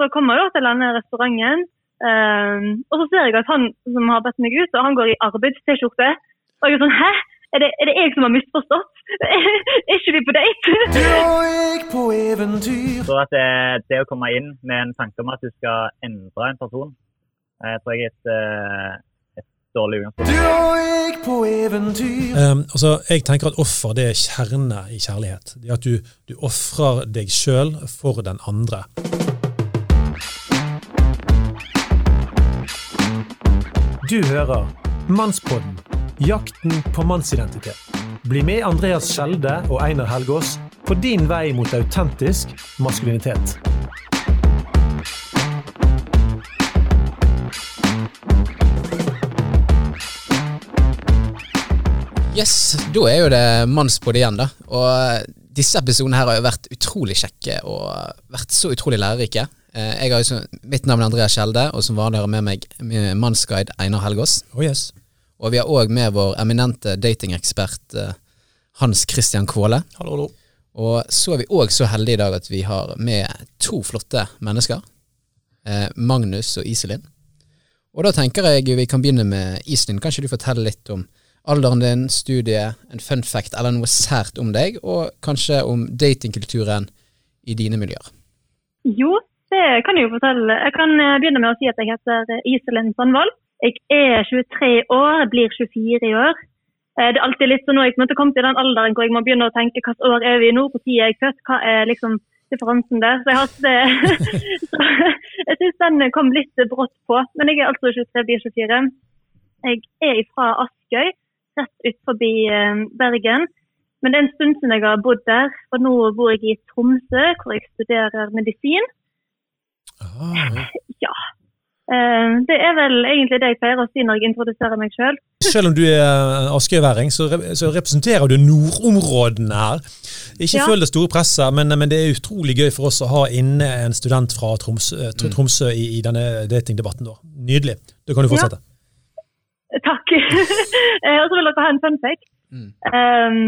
så kommer jeg da til denne restauranten, um, og så ser jeg at han som har bedt meg ut, og han går i arbeids-T-skjorte. Og jeg er sånn Hæ? Er det, er det jeg som har misforstått? er ikke vi på date? Du og jeg på eventyr. Så at det, det å komme inn med en tanke om at du skal endre en person, jeg tror jeg er et, eh, et dårlig Du og jeg på eventyr. Um, altså, jeg tenker at offer det er kjerne i kjærlighet. Det at du, du ofrer deg sjøl for den andre. Du hører Mannspodden jakten på mannsidentitet. Bli med Andreas Skjelde og Einar Helgaas på din vei mot autentisk maskulinitet. Yes, da er jo det mannspod igjen, da. Og disse episodene her har jo vært utrolig kjekke og vært så utrolig lærerike. Eh, Jeg har mitt navn er Andreas Skjelde, og som vanlig har jeg med meg med mannsguide Einar Helgaas. Oh yes. Og vi har òg med vår eminente datingekspert eh, Hans Christian Kvåle. Hallo, hallo. Og så er vi òg så heldige i dag at vi har med to flotte mennesker. Eh, Magnus og Iselin. Og da tenker jeg vi kan begynne med Iselin. Kan ikke du fortelle litt om alderen din, studiet, en fun fact eller noe sært om deg, og kanskje om datingkulturen i dine miljøer? Jo, det kan jeg jo fortelle. Jeg kan eh, begynne med å si at jeg heter eh, Iselin Sandvold. Jeg er 23 år, blir 24 i år. Eh, Det er alltid litt sånn når jeg på en måte kom til den alderen hvor jeg må begynne å tenke hvilket år er vi nå, når er jeg født, hva er liksom differansen der. Så jeg, har, så jeg syns den kom litt brått på. Men jeg er altså 23, blir 24. Jeg er fra Askøy, rett ut forbi Bergen. Men det er en stund siden jeg har bodd der, og nå bor jeg i Tromsø, hvor jeg studerer medisin. Ah. Ja. Eh, Det er vel egentlig det jeg pleier å si når jeg introduserer meg sjøl. Selv om du er askøyværing, så, re så representerer du nordområdene her. Ikke Ja. følg det store presset, men, men det er utrolig gøy for oss å ha inne en student fra Tromsø, eh, Tromsø i, i denne datingdebatten. Da. Nydelig. Da kan du fortsette. Takk. Eh, og så vil dere ha en fun fact. Mm. Um,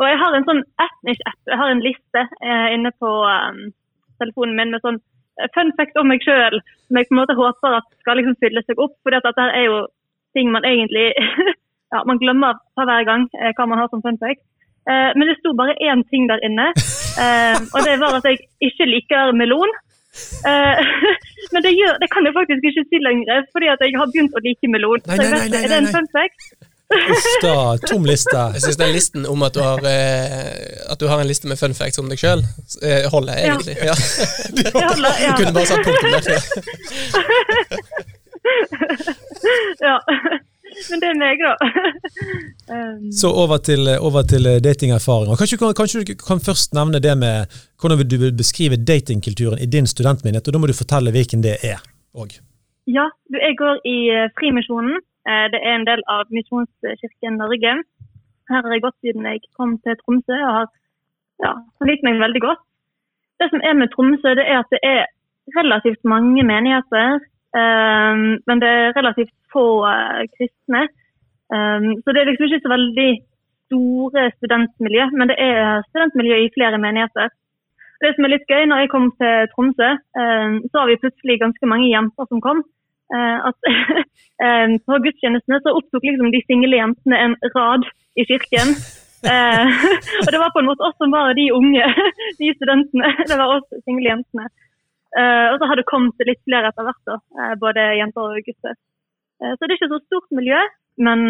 og jeg har en sånn etnisk app, jeg har en liste eh, inne på um, telefonen min med sånn eh, fun fact om meg sjøl, som jeg på en måte håper at skal liksom fylle seg opp. For dette er jo ting man egentlig ja, man glemmer for hver gang eh, hva man har som fun fact. Eh, men det sto bare én ting der inne, eh, og det var at jeg ikke liker melon. Eh, men det, gjør, det kan jeg faktisk ikke si lenger, fordi at jeg har begynt å like melon. Nei, Så jeg vet, Er det en nei, nei. fun fact? Uff tom liste. Jeg syns den listen om at du har, eh, at du har en liste med fun facts om deg sjøl, holder jeg, egentlig. Ja. Du, holder, ja. Du kunne bare satt punktum der. ja. Men det er meg, da. Um, Så over til, over til datingerfaringer. Kanskje, kanskje du kan først nevne det med hvordan du vil beskrive datingkulturen i din studentmenighet, og da må du fortelle hvilken det er òg. ja, jeg går i eh, Frimisjonen. Eh, Det er en del av Misjonskirken Norge. Her har jeg gått siden jeg kom til Tromsø og har ja, likt meg veldig godt. Det som er med Tromsø, det er at det er relativt mange menigheter. eh, men det er relativt få eh, kristne. Så det er liksom ikke så veldig store studentmiljø, men det er studentmiljø i flere menigheter. Det som er litt gøy, når jeg kom til Tromsø, så har vi plutselig ganske mange jenter som kom. Uh, at um, På gudstjenestene så opptok liksom de single jentene en rad i kirken. Uh, og det var på en måte oss som var de unge, de studentene. Det var oss single jentene. Og så har det kommet litt flere etter hvert, da, både jenter og gutter. Så det er ikke så stort miljø, men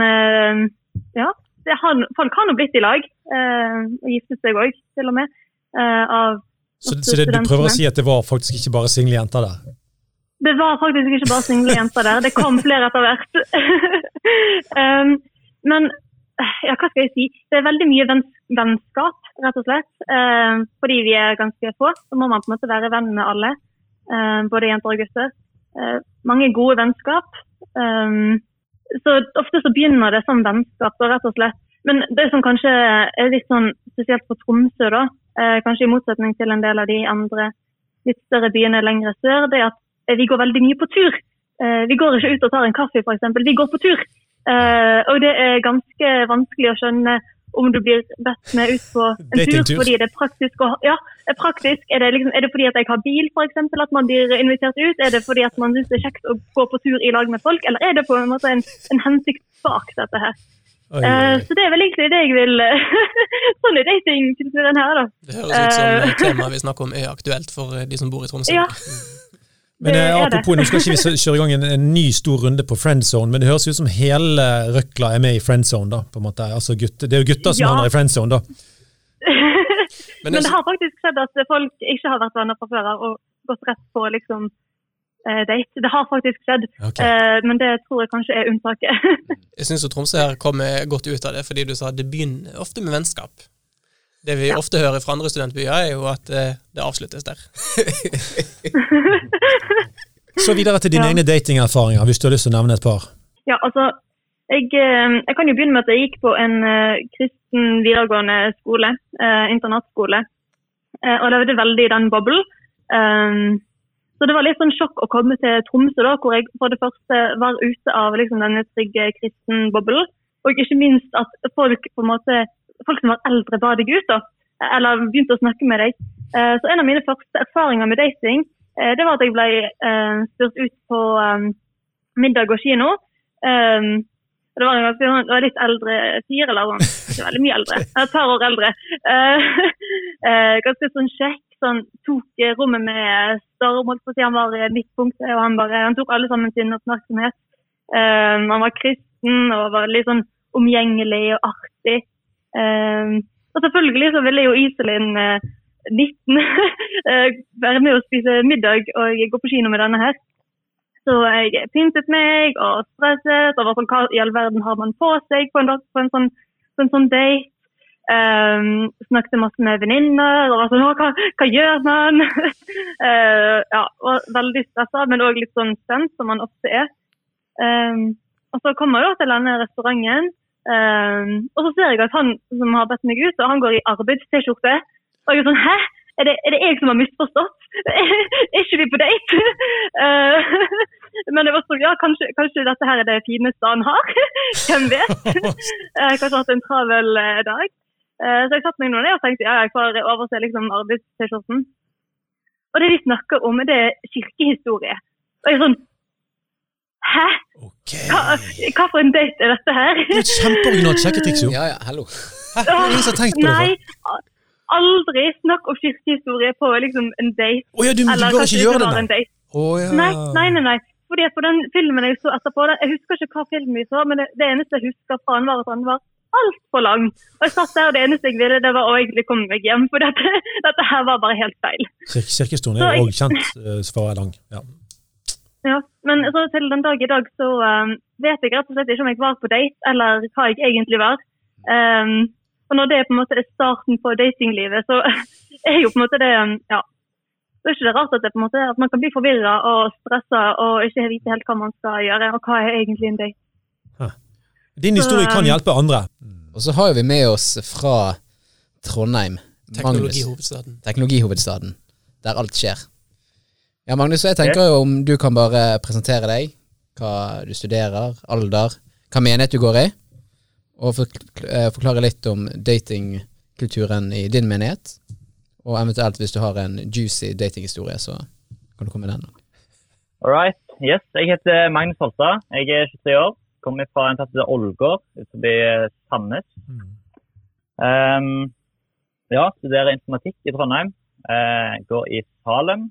ja. Det har, folk har nå blitt i lag, og giftet seg òg, til og med. av Så, så det, du prøver å si at det var faktisk ikke bare single jenter der? Det var faktisk ikke bare single jenter der, det kom flere etter hvert. um, men ja, hva skal jeg si? Det er veldig mye vennskap, rett og slett. Um, fordi vi er ganske få, så må man på en måte være venn med alle. um, både jenter og gutter. Uh, mange gode vennskap. Um, så ofte så begynner det som vennskap, rett og slett. Men det som kanskje er litt sånn spesielt på Tromsø, da, eh, kanskje i motsetning til en del av de andre litt større byene lenger sør, det er at vi går veldig mye på tur. Eh, vi går ikke ut og tar en kaffe, f.eks. Vi går på tur. Eh, og det er ganske vanskelig å skjønne om du blir bedt med ut på en tur fordi det er praktisk. å ja, er, praktisk. Er, det liksom, er det fordi at jeg har bil, for eksempel, at man blir invitert ut? Er det fordi at man syns det er kjekt å gå på tur i lag med folk, eller er det på en måte en, en hensikt bak dette her? Oi, Eh, oi, Uh, så det er vel egentlig det jeg vil Sånn er datingkulturen her, da. Det høres ut som uh, temaet vi snakker om er aktuelt for eh, de som bor i Tromsø. Ja. Men det eh, det. apropos, nå skal ikke vi kjøre i gang en, en ny stor runde på friendzone, men det høres ut som hele røkla er med i friendzone, da. på en måte. Altså, gutte, det er jo gutter som Ja. havner i friendzone, da. Men, Men det, det har faktisk skjedd at folk ikke har vært venner fra før av og gått rett på liksom eh, date. Det har faktisk skjedd, Ok. eh, men det tror jeg kanskje er unntaket. jeg syns Tromsø her kommer godt ut av det, fordi du sa det begynner ofte med vennskap. Det vi ofte hører fra andre studentbyer, er jo at eh, det avsluttes der. Så videre til dine Ja. egne datingerfaringer, hvis du har lyst til å nevne et par. Ja, altså, jeg, eh, jeg kan jo begynne med at jeg gikk på en eh, kristen videregående skole, eh, internatskole, eh, og levde veldig i den boblen. Um, så det var litt sånn sjokk å komme til Tromsø, da, hvor jeg for det første var ute av liksom, denne trygge kristen-boblen, og ikke minst at folk på en måte, folk som var eldre ba deg ut, da, eller begynte å snakke med deg. Eh, så en av mine første erfaringer med dating, eh, det var at jeg ble eh, spurt ut på middag og kino. Det var en ganske det var litt eldre fyr, eller sånn, ikke veldig mye eldre, et par år eldre. Ganske sånn kjekk, sånn, tok rommet med storm, holdt på å si, han var midtpunktet, og han, bare, han tok alle sammen sin oppmerksomhet. Han var kristen og var litt sånn omgjengelig og artig. Um, og selvfølgelig så ville jo Iselin eh, 19 eh, være med og spise middag og gå på kino med denne her. Så jeg pyntet meg og stresset sånn, hva i all verden har man på seg på en, på en, sånn, på en sånn date. Um, snakket masse med venninner og var sånn «Å, hva, hva gjør man? uh, ja, og veldig stressa, men òg litt sånn spent, som man ofte er. Um, og så kommer jeg til denne restauranten, um, og så ser jeg at han som har bedt meg ut, han går i arbeids-T-skjorte. Og jeg er sånn Hæ? Er det, er det jeg som har misforstått? er ikke vi på date? Uh, men det var sånn, ja, kanskje, kanskje dette her er det fineste han har? Hvem vet? Eh, kanskje hatt en travel eh, dag. Uh, så jeg satte meg nå ned og tenkte ja, jeg får overse liksom arbeids-T-skjorten. Og det de snakker om, det er kirkehistorie. Og jeg er sånn Hæ? Okay. Hva, hva for en date er dette her? Det er et kjempeoriginalt sjekketriks, jo. Ja, ja, hallo. Hæ? Er ingen som har tenkt på det Nei, før. aldri snakk om kirkehistorie på liksom en date. Å ja, du, du Eller bør ikke gjøre det, nei. date. Ja. Nei, nei, nei. nei. Fordi at på den filmen jeg så etterpå, jeg husker ikke hva film vi så, men det, det eneste jeg husker fra den var at den var altfor lang. Og jeg satt der, og det eneste jeg ville, det var å egentlig komme meg hjem, for dette, dette her var bare helt feil. Kirke- Kirkehistorien er òg kjent eh, for å være lang. Ja. Ja, men så til den dag i dag så um, vet jeg rett og slett ikke om jeg var på date, eller hva jeg egentlig var. Um, og når det på en måte er starten på datinglivet, så er jo på en måte det um, ja, så er ikke det rart at, det på en måte, at man kan bli forvirra og stressa og ikke vite helt hva man skal gjøre, og hva er egentlig en date. Din historie kan um, hjelpe andre. Og så har vi med oss fra Trondheim Teknologihovedstaden. Teknologihovedstaden, der alt skjer. Ja, Magnus, jeg tenker jo om du kan bare presentere deg, hva du studerer, alder, hva menighet du går i, og eh, forklare litt om datingkulturen i din menighet, og eventuelt hvis du har en juicy datinghistorie, så kan du komme med den. All right. Yes, jeg heter Magnus Holstad. Jeg er 23 år. Kommer fra en plass som heter Ålgård utenfor Sandnes. Um, ja, studerer informatikk i Trondheim. Uh, går i Salem.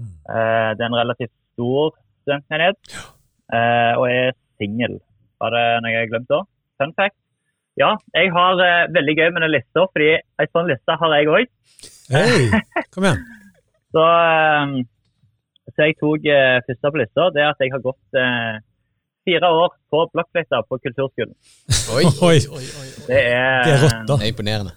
Eh, det er en relativt stor studentmenighet. Eh, og er singel. Var det noe jeg glemte da? Fun fact. Ja, jeg har eh, veldig gøy med den lista, fordi ei sånn liste har jeg òg. Hei, kom igjen. Så, eh, så jeg tok eh, første på lista, det er at jeg har gått fire år på blokkfløyta på kulturskolen. Oi, Oi, Oi, oi. Det er, det er rått, da. det er imponerende.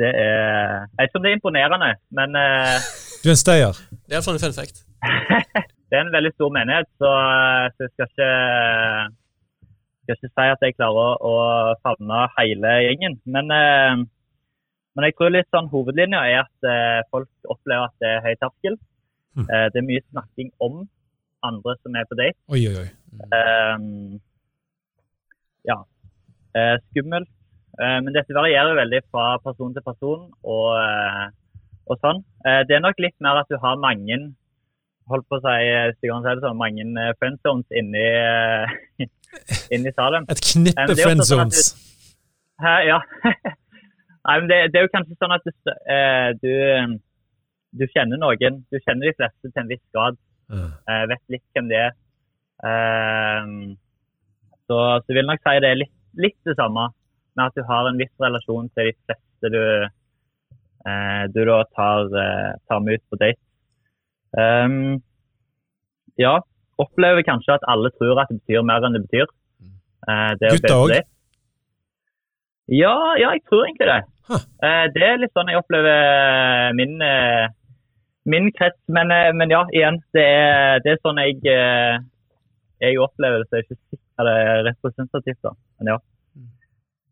Det er, jeg tror det er imponerende, men eh, Du er en stayer. Det er iallfall en fun fact. det er en veldig stor menighet, så, eh, så jeg skal ikke, skal ikke si at jeg klarer å, favne hele gjengen. Men, eh, men jeg tror litt sånn hovedlinja er at eh, folk opplever at det er høy terskel. Mm. Eh, det er mye snakking om andre som er på date. Oi, oi, oi. Um, ja. Eh, skummelt Eh, men dette varierer veldig fra person til person og, og sånn. Eh, det er nok litt mer at du har mange holdt på å si, eh, hvis jeg kan si det sånn, mange eh, friendzones inni, inni Salem. Et knippe er sånn at friendzones. Ja. Nei, men det, det er jo kanskje sånn at du, du, du kjenner noen. Du kjenner de fleste til en viss grad. Uh. Vet litt hvem det er. Eh, så, du jeg vil nok si det er litt, litt det samme med at du har en viss relasjon til de fleste du, du da tar, eh, tar med ut på date. Um, ja, opplever kanskje at alle tror at det betyr mer enn det betyr. Eh, det å Gutta òg? Ja, ja, jeg tror egentlig det. Huh. Eh, det er litt sånn jeg opplever min, eh, min krets. Men, eh, men ja, igjen, det er, det er sånn jeg, eh, jeg opplever det. Så jeg er ikke sikker det er representativt, da. Men ja.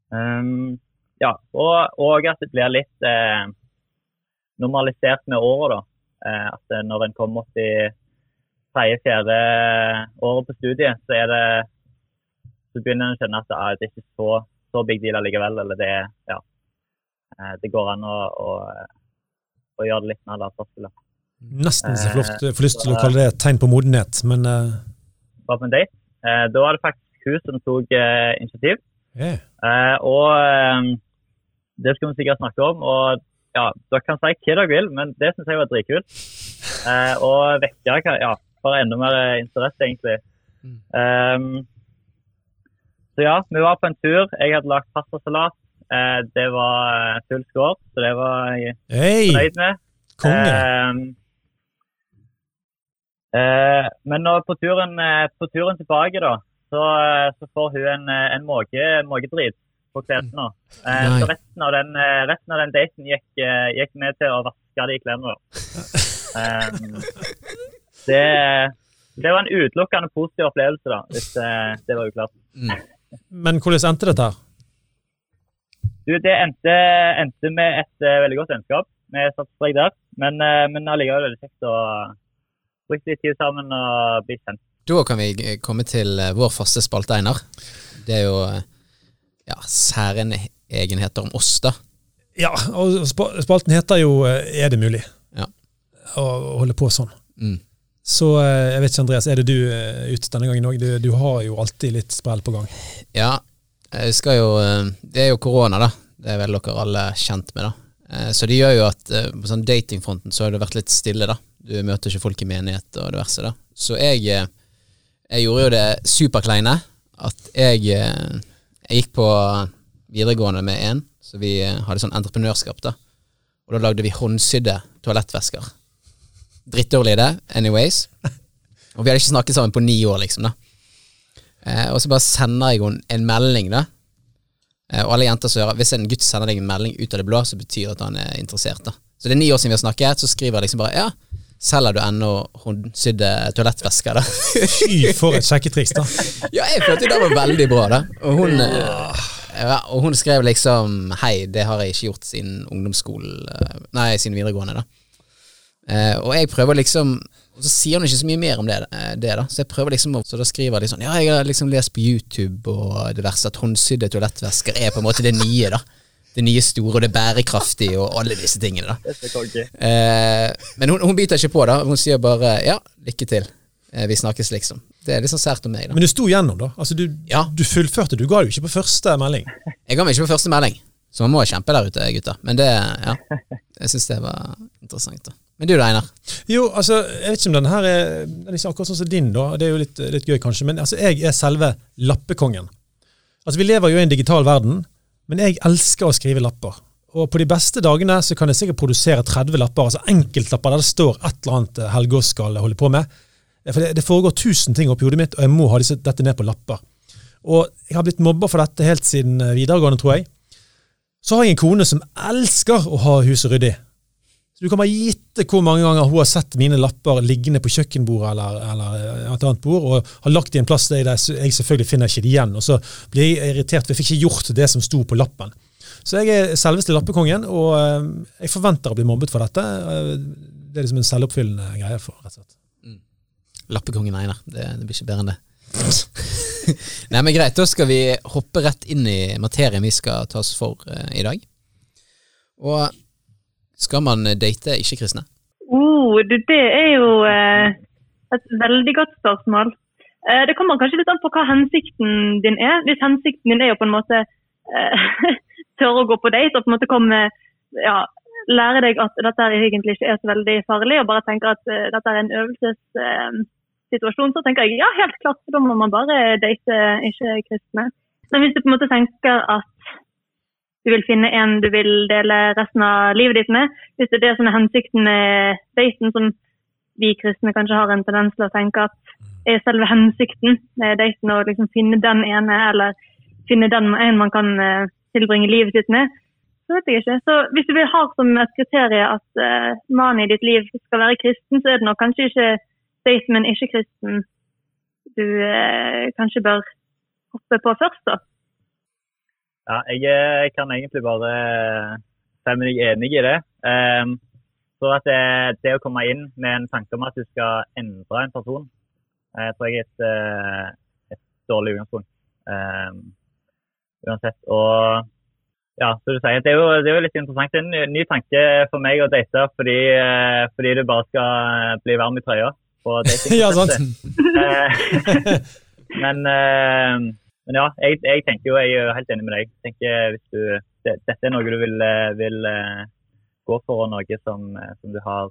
Um, ja, og, og at det blir litt eh, normalisert med året, da. Eh, at eh, når en kommer opp i tredje-fjerde året på studiet, så det så begynner en å skjønne at ah, det er ikke så, så big deal allikevel. Eller det, ja, eh, det går an å, å, å gjøre det litt mer lavterskel. Nesten så flott. Jeg får lyst til å kalle det et tegn på modenhet, men Var på en date. Eh, da var det faktisk hun som tok eh, initiativ. yeah. Eh, og eh, det skal vi sikkert snakke om. Og ja, dere kan si hva dere vil, men det syns jeg var dritkult. Eh, og vekke ja, bare enda mer eh, interesse, egentlig. Um, så ja, vi var på en tur. Jeg hadde lagd pastasalat. Eh, det var eh, full score, så det var jeg Hei! fornøyd med. Konge! Ehm, eh, men på turen, eh, på turen tilbake, da, så, så får hun en, en mågedrit på klærne. Eh, så resten av, den, eh, resten av den daten gikk, eh, gikk med til å vaske de klærne. Ehm, det, det var en utelukkende positiv opplevelse, da, hvis det var uklart. Men hvordan endte dette? Du, det endte, endte med et uh, veldig godt vennskap. Vi satte strek der. Men, uh, men allikevel veldig kjekt å bruke litt tid sammen og bli kjent. Da kan vi komme til vår faste spalte, Einar. Det er jo ja, særegenheter om oss, da. Ja, og spalten heter jo eh, Er det mulig? Ja. Å holde på sånn. Mm. Så eh, jeg vet ikke, Andreas, er det du eh, ute denne gangen òg? Du, du har jo alltid litt sprell på gang. Ja, jeg skal jo Det er jo korona, da. Det er vel dere alle kjent med, da. Så det gjør jo at på sånn datingfronten så har det vært litt stille, da. Du møter ikke folk i menighet og diverse, da. Så jeg, jeg gjorde jo det superkleine at jeg, jeg gikk på videregående med en, så vi eh, hadde sånn entreprenørskap, da. Og da lagde vi håndsydde toalettvesker. Drittdårlig idé, anyways. Og vi hadde ikke snakket sammen på ni år, liksom, da. Eh, og så bare sender jeg henne en melding, da. Eh, og alle jenter som hører Hvis en gutt sender deg en melding ut av det blå, så betyr det at han er interessert. da Så det er ni år siden vi har snakket, så skriver jeg liksom bare Ja, selger du ennå håndsydde toalettvesker, da? Fy, for et sjekketriks, da. ja, jeg følte det var veldig bra, da. Og hun, eh, ja, og hun skrev liksom Hei, det har jeg ikke gjort siden ungdomsskolen eh, Nei, siden videregående, da. Eh, og jeg prøver liksom Og så sier hun ikke så mye mer om det, det da. Så jeg prøver liksom å- Så da skriver jeg liksom Ja, jeg har liksom lest på YouTube og det verste at håndsydde toalettvesker er på en måte det nye, da. Det nye store og det bærekraftige og alle disse tingene, da. Eh, men hun, hun biter ikke på, da. Hun sier bare ja, lykke til. Eh, vi snakkes, liksom. Det er litt sånn sært om meg, da. Men du sto gjennom, da. Altså, du, Ja. du fullførte. Du ga jo ikke på første melding. Jeg ga meg ikke på første melding, så man må kjempe der ute, gutter. Men det, ja. Jeg syns det var interessant, da. Men du da, Einar? Jo, altså, jeg vet ikke om denne her er, den er ikke akkurat sånn som din, da. Det er jo litt, litt gøy, kanskje. Men altså, jeg er selve lappekongen. Altså, Vi lever jo i en digital verden, men jeg elsker å skrive lapper. Og på de beste dagene så kan jeg sikkert produsere 30 lapper, altså enkeltlapper der det står et eller annet eh, Helge Oskal holder på med. For det, det foregår tusen ting oppi hodet mitt, og jeg må ha disse, dette ned på lapper. Og jeg har blitt mobba for dette helt siden eh, videregående, tror jeg. Så har jeg en kone som elsker å ha huset ryddig. Så Du kan bare gitte hvor mange ganger hun har sett mine lapper liggende på kjøkkenbordet eller, eller et annet bord, og har lagt i en plass der jeg selvfølgelig finner ikke det igjen. Og så blir jeg irritert, for jeg fikk ikke gjort det som sto på lappen. Så jeg er selveste lappekongen, og eh, jeg forventer å bli mobbet for dette. Eh, Det er liksom en selvoppfyllende greie for, rett og slett. Lappekongen Einar. Det, det blir ikke bedre enn det. Nei, men greit, da skal vi hoppe rett inn i materien vi skal ta oss for uh, i dag. Og skal man date ikke-kristne? Oh, det er jo eh, et veldig godt spørsmål. Eh, det kommer kanskje litt an på hva hensikten din er. Hvis hensikten din er å på en måte eh, tørre å gå på date og på en måte komme ja, lære deg at dette egentlig ikke er så veldig farlig, og bare tenker at eh, dette er en øvelsessituasjon, så tenker jeg ja, helt klart, da må man bare date ikke-kristne. Men hvis du på en måte tenker at du vil finne en du vil dele resten av livet ditt med, hvis det er det som er hensikten med daten, som vi kristne kanskje har en tendens til å tenke at er selve hensikten med daten å liksom finne den ene, eller finne den en man kan eh, tilbringe livet sitt med, så vet jeg ikke. Så hvis du vil ha som et kriterium at uh, mannen i ditt liv skal være kristen, så er det nok kanskje ikke date med en ikke-kristen du uh, kanskje bør hoppe på først, da. Ja, jeg, jeg kan egentlig bare si meg enig i det. Um, så at det, det, å komme inn med en tanke om at du skal endre en person, jeg tror jeg er et, eh, et dårlig utgangspunkt. Um, uansett. Og ja, så du sier, det er, jo, det er jo litt interessant. Det er en ny, ny tanke for meg å date fordi, eh, fordi, du bare skal bli varm i trøya ja, sant. Eh, men, men, ja, jeg, jeg, tenker jo, jeg er helt enig med deg. Jeg tenker hvis du, det, Dette er noe du vil, vil gå for, og noe som, som, du har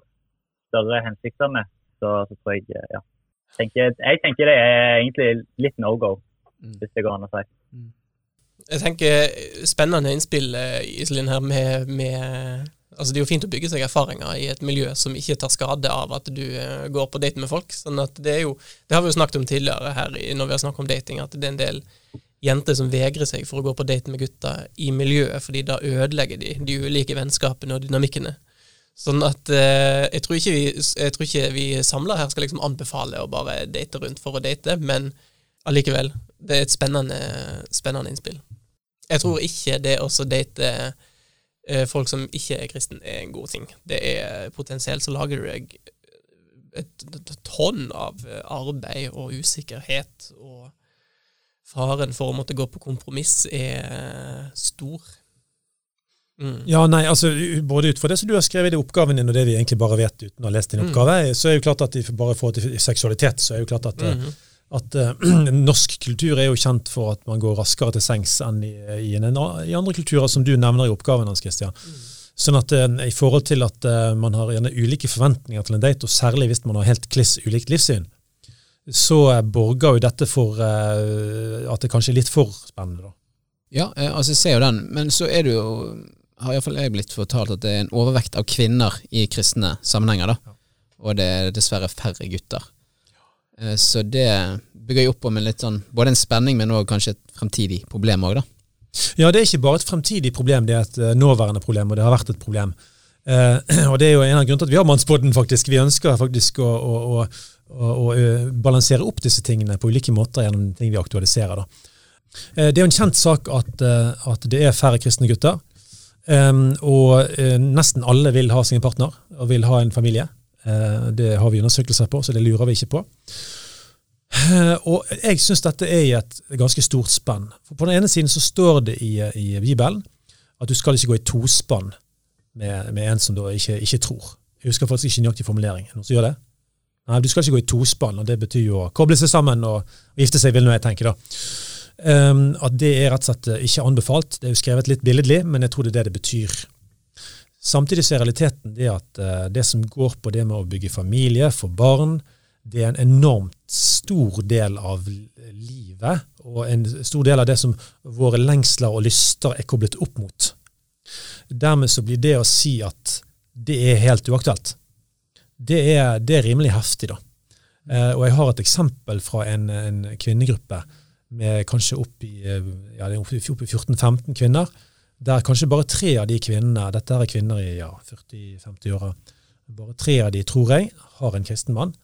større hensikter med, så, så tror jeg ja, tenker, jeg tenker det er egentlig litt no go, mm. hvis det går an å si. Mm. Jeg tenker spennende innspill, eh, Iselin, her med, med Altså, det er jo fint å bygge seg erfaringer i et miljø som ikke tar skade av at du uh, går på date med folk. sånn at Det er jo, det har vi jo snakket om tidligere her når vi har snakket om dating, at det er en del jenter som vegrer seg for å gå på date med gutter i miljøet, fordi da ødelegger de de ulike vennskapene og dynamikkene. Sånn at eh, jeg, tror ikke vi, samla her skal liksom anbefale å bare date rundt for å date, men allikevel, det er et spennende, spennende innspill. Jeg tror ikke det å date eh, folk som ikke er kristen, er en god ting. Det er Potensielt så lager du deg et, et tonn av arbeid og usikkerhet, og faren for å måtte gå på kompromiss er stor. Mm. Ja, nei, altså Både ut fra det som du har skrevet i oppgaven din, og det vi egentlig bare vet uten å ha lest din mm. oppgave, så er jo klart at bare i forhold til seksualitet, så er jo klart at, mm. At uh, norsk kultur er jo kjent for at man går raskere til sengs enn i, i, en, i andre kulturer, som du nevner i oppgaven hans, Christian. Mm. Sånn at uh, I forhold til at uh, man har gjerne ulike forventninger til en date, og særlig hvis man har helt kliss ulikt livssyn, så borger jo dette for at det kanskje er litt for spennende. da. Ja, altså jeg ser jo den, men så er det jo har iallfall jeg blitt fortalt at det er en overvekt av kvinner i kristne sammenhenger. da. Og det er dessverre færre gutter. Eh, så det bygger jo opp om en litt sånn, både en spenning, men også kanskje et fremtidig problem òg, da. Ja, det er ikke bare et fremtidig problem, det er et eh, nåværende problem, og det har vært et problem. Eh, og det er jo en av grunnene til at vi har mannsbåten faktisk. Vi ønsker faktisk å, å, å, å, balansere opp disse tingene på ulike måter gjennom ting vi aktualiserer. da. Det er jo en kjent sak at, at det er færre kristne gutter. Um, og nesten alle vil ha sin partner og vil ha en familie. Uh, det har vi undersøkelser på, så det lurer vi ikke på. Uh, og jeg syns dette er i et ganske stort spenn. For På den ene siden så står det i, i Bibelen at du skal ikke gå i tospann med, med en som da ikke, ikke, tror. Jeg husker faktisk ikke nøyaktig formulering. Noen som gjør det? Nei, Du skal ikke gå i tospann, og det betyr jo å koble seg sammen og, og gifte seg, vil nå jeg tenke. da. Um, at det er rett og slett eh, ikke anbefalt. Det er jo skrevet litt billedlig, men jeg tror det er det det betyr. Samtidig så er realiteten det at uh, det som går på det med å bygge familie, få barn, det er en enormt stor del av livet, og en stor del av det som våre lengsler og lyster er koblet opp mot. Dermed så blir det å si at det er helt uaktuelt, det er, det er rimelig heftig, da. Uh, og jeg har et eksempel fra en, en kvinnegruppe med kanskje opp i, eh, ja, opp i 14-15 kvinner, der kanskje bare tre av de kvinnene, dette er kvinner i ja, 40-50-åra, bare tre av de, tror jeg, har en kristen mann.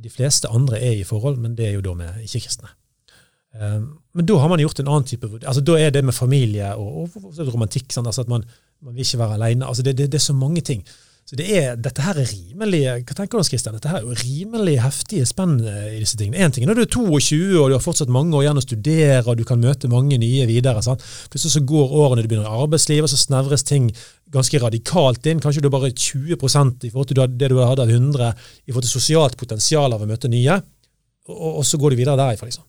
De fleste andre er i forhold, men det er jo da med ikke-kristne. Um, men da har man gjort en annen type altså Da er det med familie og, og, og romantikk. Sånn, altså at man, man, vil ikke være alene. Altså det, det, det, er så mange ting. Så det er, dette her er rimelig hva tenker du, Christian? Dette her er jo rimelig heftige spenn eh, i disse tingene. En ting er når du er 22 og du har fortsatt mange år igjen å studere og du kan møte mange nye videre. sant? Plutselig så går årene, du begynner i arbeidsliv, og så snevres ting ganske radikalt inn. Kanskje du er bare 20% i forhold til det du hadde av 100 i forhold til sosialt potensial av å møte nye, og, og så går du videre derifra. liksom.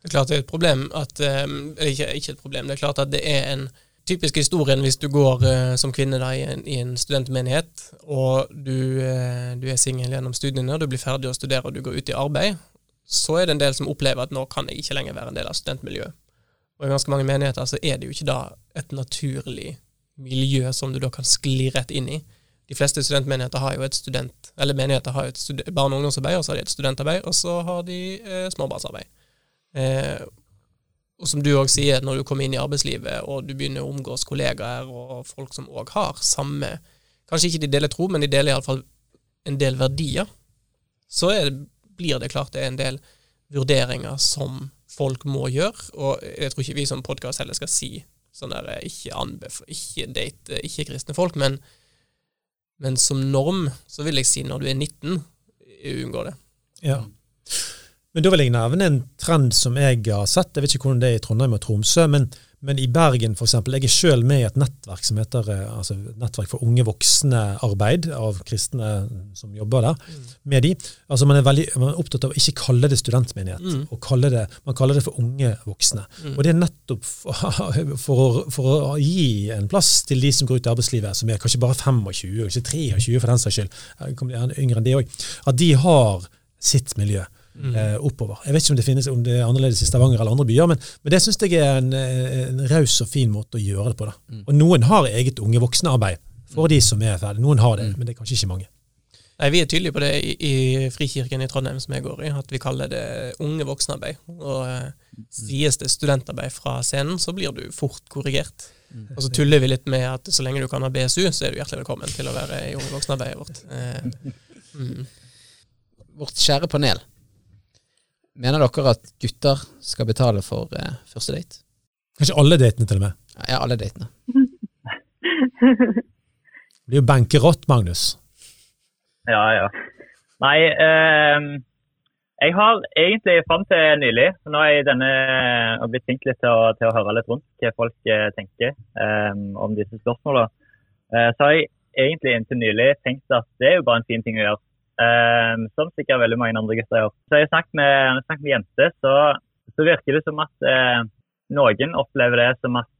Det er klart det er et problem at eh, Eller ikke, ikke et problem, det er klart at det er en typisk historien hvis du går uh, som kvinne da, i, en, i en studentmenighet, og du, uh, du er singel gjennom studiene, og du blir ferdig å studere og du går ut i arbeid, så er det en del som opplever at nå kan jeg ikke lenger være en del av studentmiljøet. Og i ganske mange menigheter så er det jo ikke da et naturlig miljø som du da kan skli rett inn i. De fleste studentmenigheter har jo et student, eller menigheter har jo et barne- og ungdomsarbeid, og så har de et studentarbeid, og så har de eh, småbarnsarbeid. Eh, og som du òg sier, når du kommer inn i arbeidslivet og du begynner å omgås kollegaer og folk som òg har samme Kanskje ikke de deler tro, men de deler iallfall en del verdier. Så det, blir det klart det er en del vurderinger som folk må gjøre. Og jeg tror ikke vi som podkast heller skal si sånn der ikke, anbef ikke date ikke-kristne folk, men, men som norm så vil jeg si når du er 19, unngå det. Ja. Men da vil jeg nevne en trend som jeg har sett. Jeg vet ikke hvordan det er i Trondheim og Tromsø, men, men i Bergen f.eks. Jeg er selv med i et nettverk som heter eh, altså, Nettverk for unge voksne-arbeid, av kristne som jobber der, mm. med de. Altså Man er veldig man er opptatt av å ikke kalle det studentmenighet, mm. og kalle det, man kaller det for unge voksne. Mm. Og det er nettopp for, for, å, for, å, gi en plass til de som går ut i arbeidslivet, som er kanskje bare 25, ikke 23 for den saks skyld, kommer yngre enn det òg, at de har sitt miljø mm. eh, oppover. Jeg vet ikke om det finnes om det er annerledes i Stavanger eller andre byer, men, men det syns jeg er en, en raus og fin måte å gjøre det på. Da. Mm. Og noen har eget unge voksne-arbeid for mm. de som er ferdige. Noen har det, mm. men det er kanskje ikke mange. Nei, Vi er tydelige på det i, i, Frikirken i Trondheim, som jeg går i, at vi kaller det unge voksenarbeid. Og eh, sies det studentarbeid fra scenen, så blir du fort korrigert. Mm. Og så tuller vi litt med at så lenge du kan ha BSU, så er du hjertelig velkommen til å være i unge voksenarbeidet vårt. Eh, mm. Vårt kjære panel. Mener dere at gutter skal betale for eh, første date? Kanskje alle datene, til og med? Ja, alle datene. det blir jo benkerått, Magnus. Ja, ja. Nei, eh, jeg har egentlig fram til nylig Nå har jeg denne, og blitt flink litt til å, til å, høre litt rundt hva folk eh, tenker eh, om disse spørsmålene. Eh, så har jeg egentlig inntil nylig tenkt at det er jo bare en fin ting å gjøre. Um, som sikkert veldig mange andre gutter gjør. Så jeg har snakket med, jeg snakket med jenter, så, så, virker det som at uh, noen opplever det som at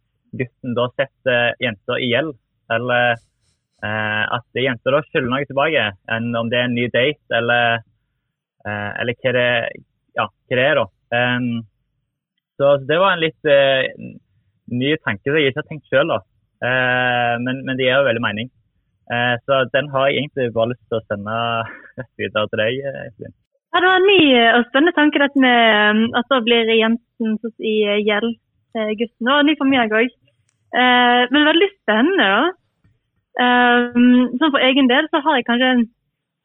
gutten da setter jenter i gjeld. Eller uh, at jenter da skylder noe tilbake, enn om det er en ny date, eller, uh, eller hva, det, ja, hva det er. da. Um, så, det var en litt ny tanke som jeg ikke har tenkt sjøl, men, men det gir jo veldig mening. Eh, så den har jeg egentlig bare lyst til å sende videre til deg, Evelyn. Ja, Det var en ny og spennende tanke dette med at da blir Jensen i gjeld til gutten. Og var ny for meg òg. Eh, men veldig spennende, da. Sånn for egen del så har jeg kanskje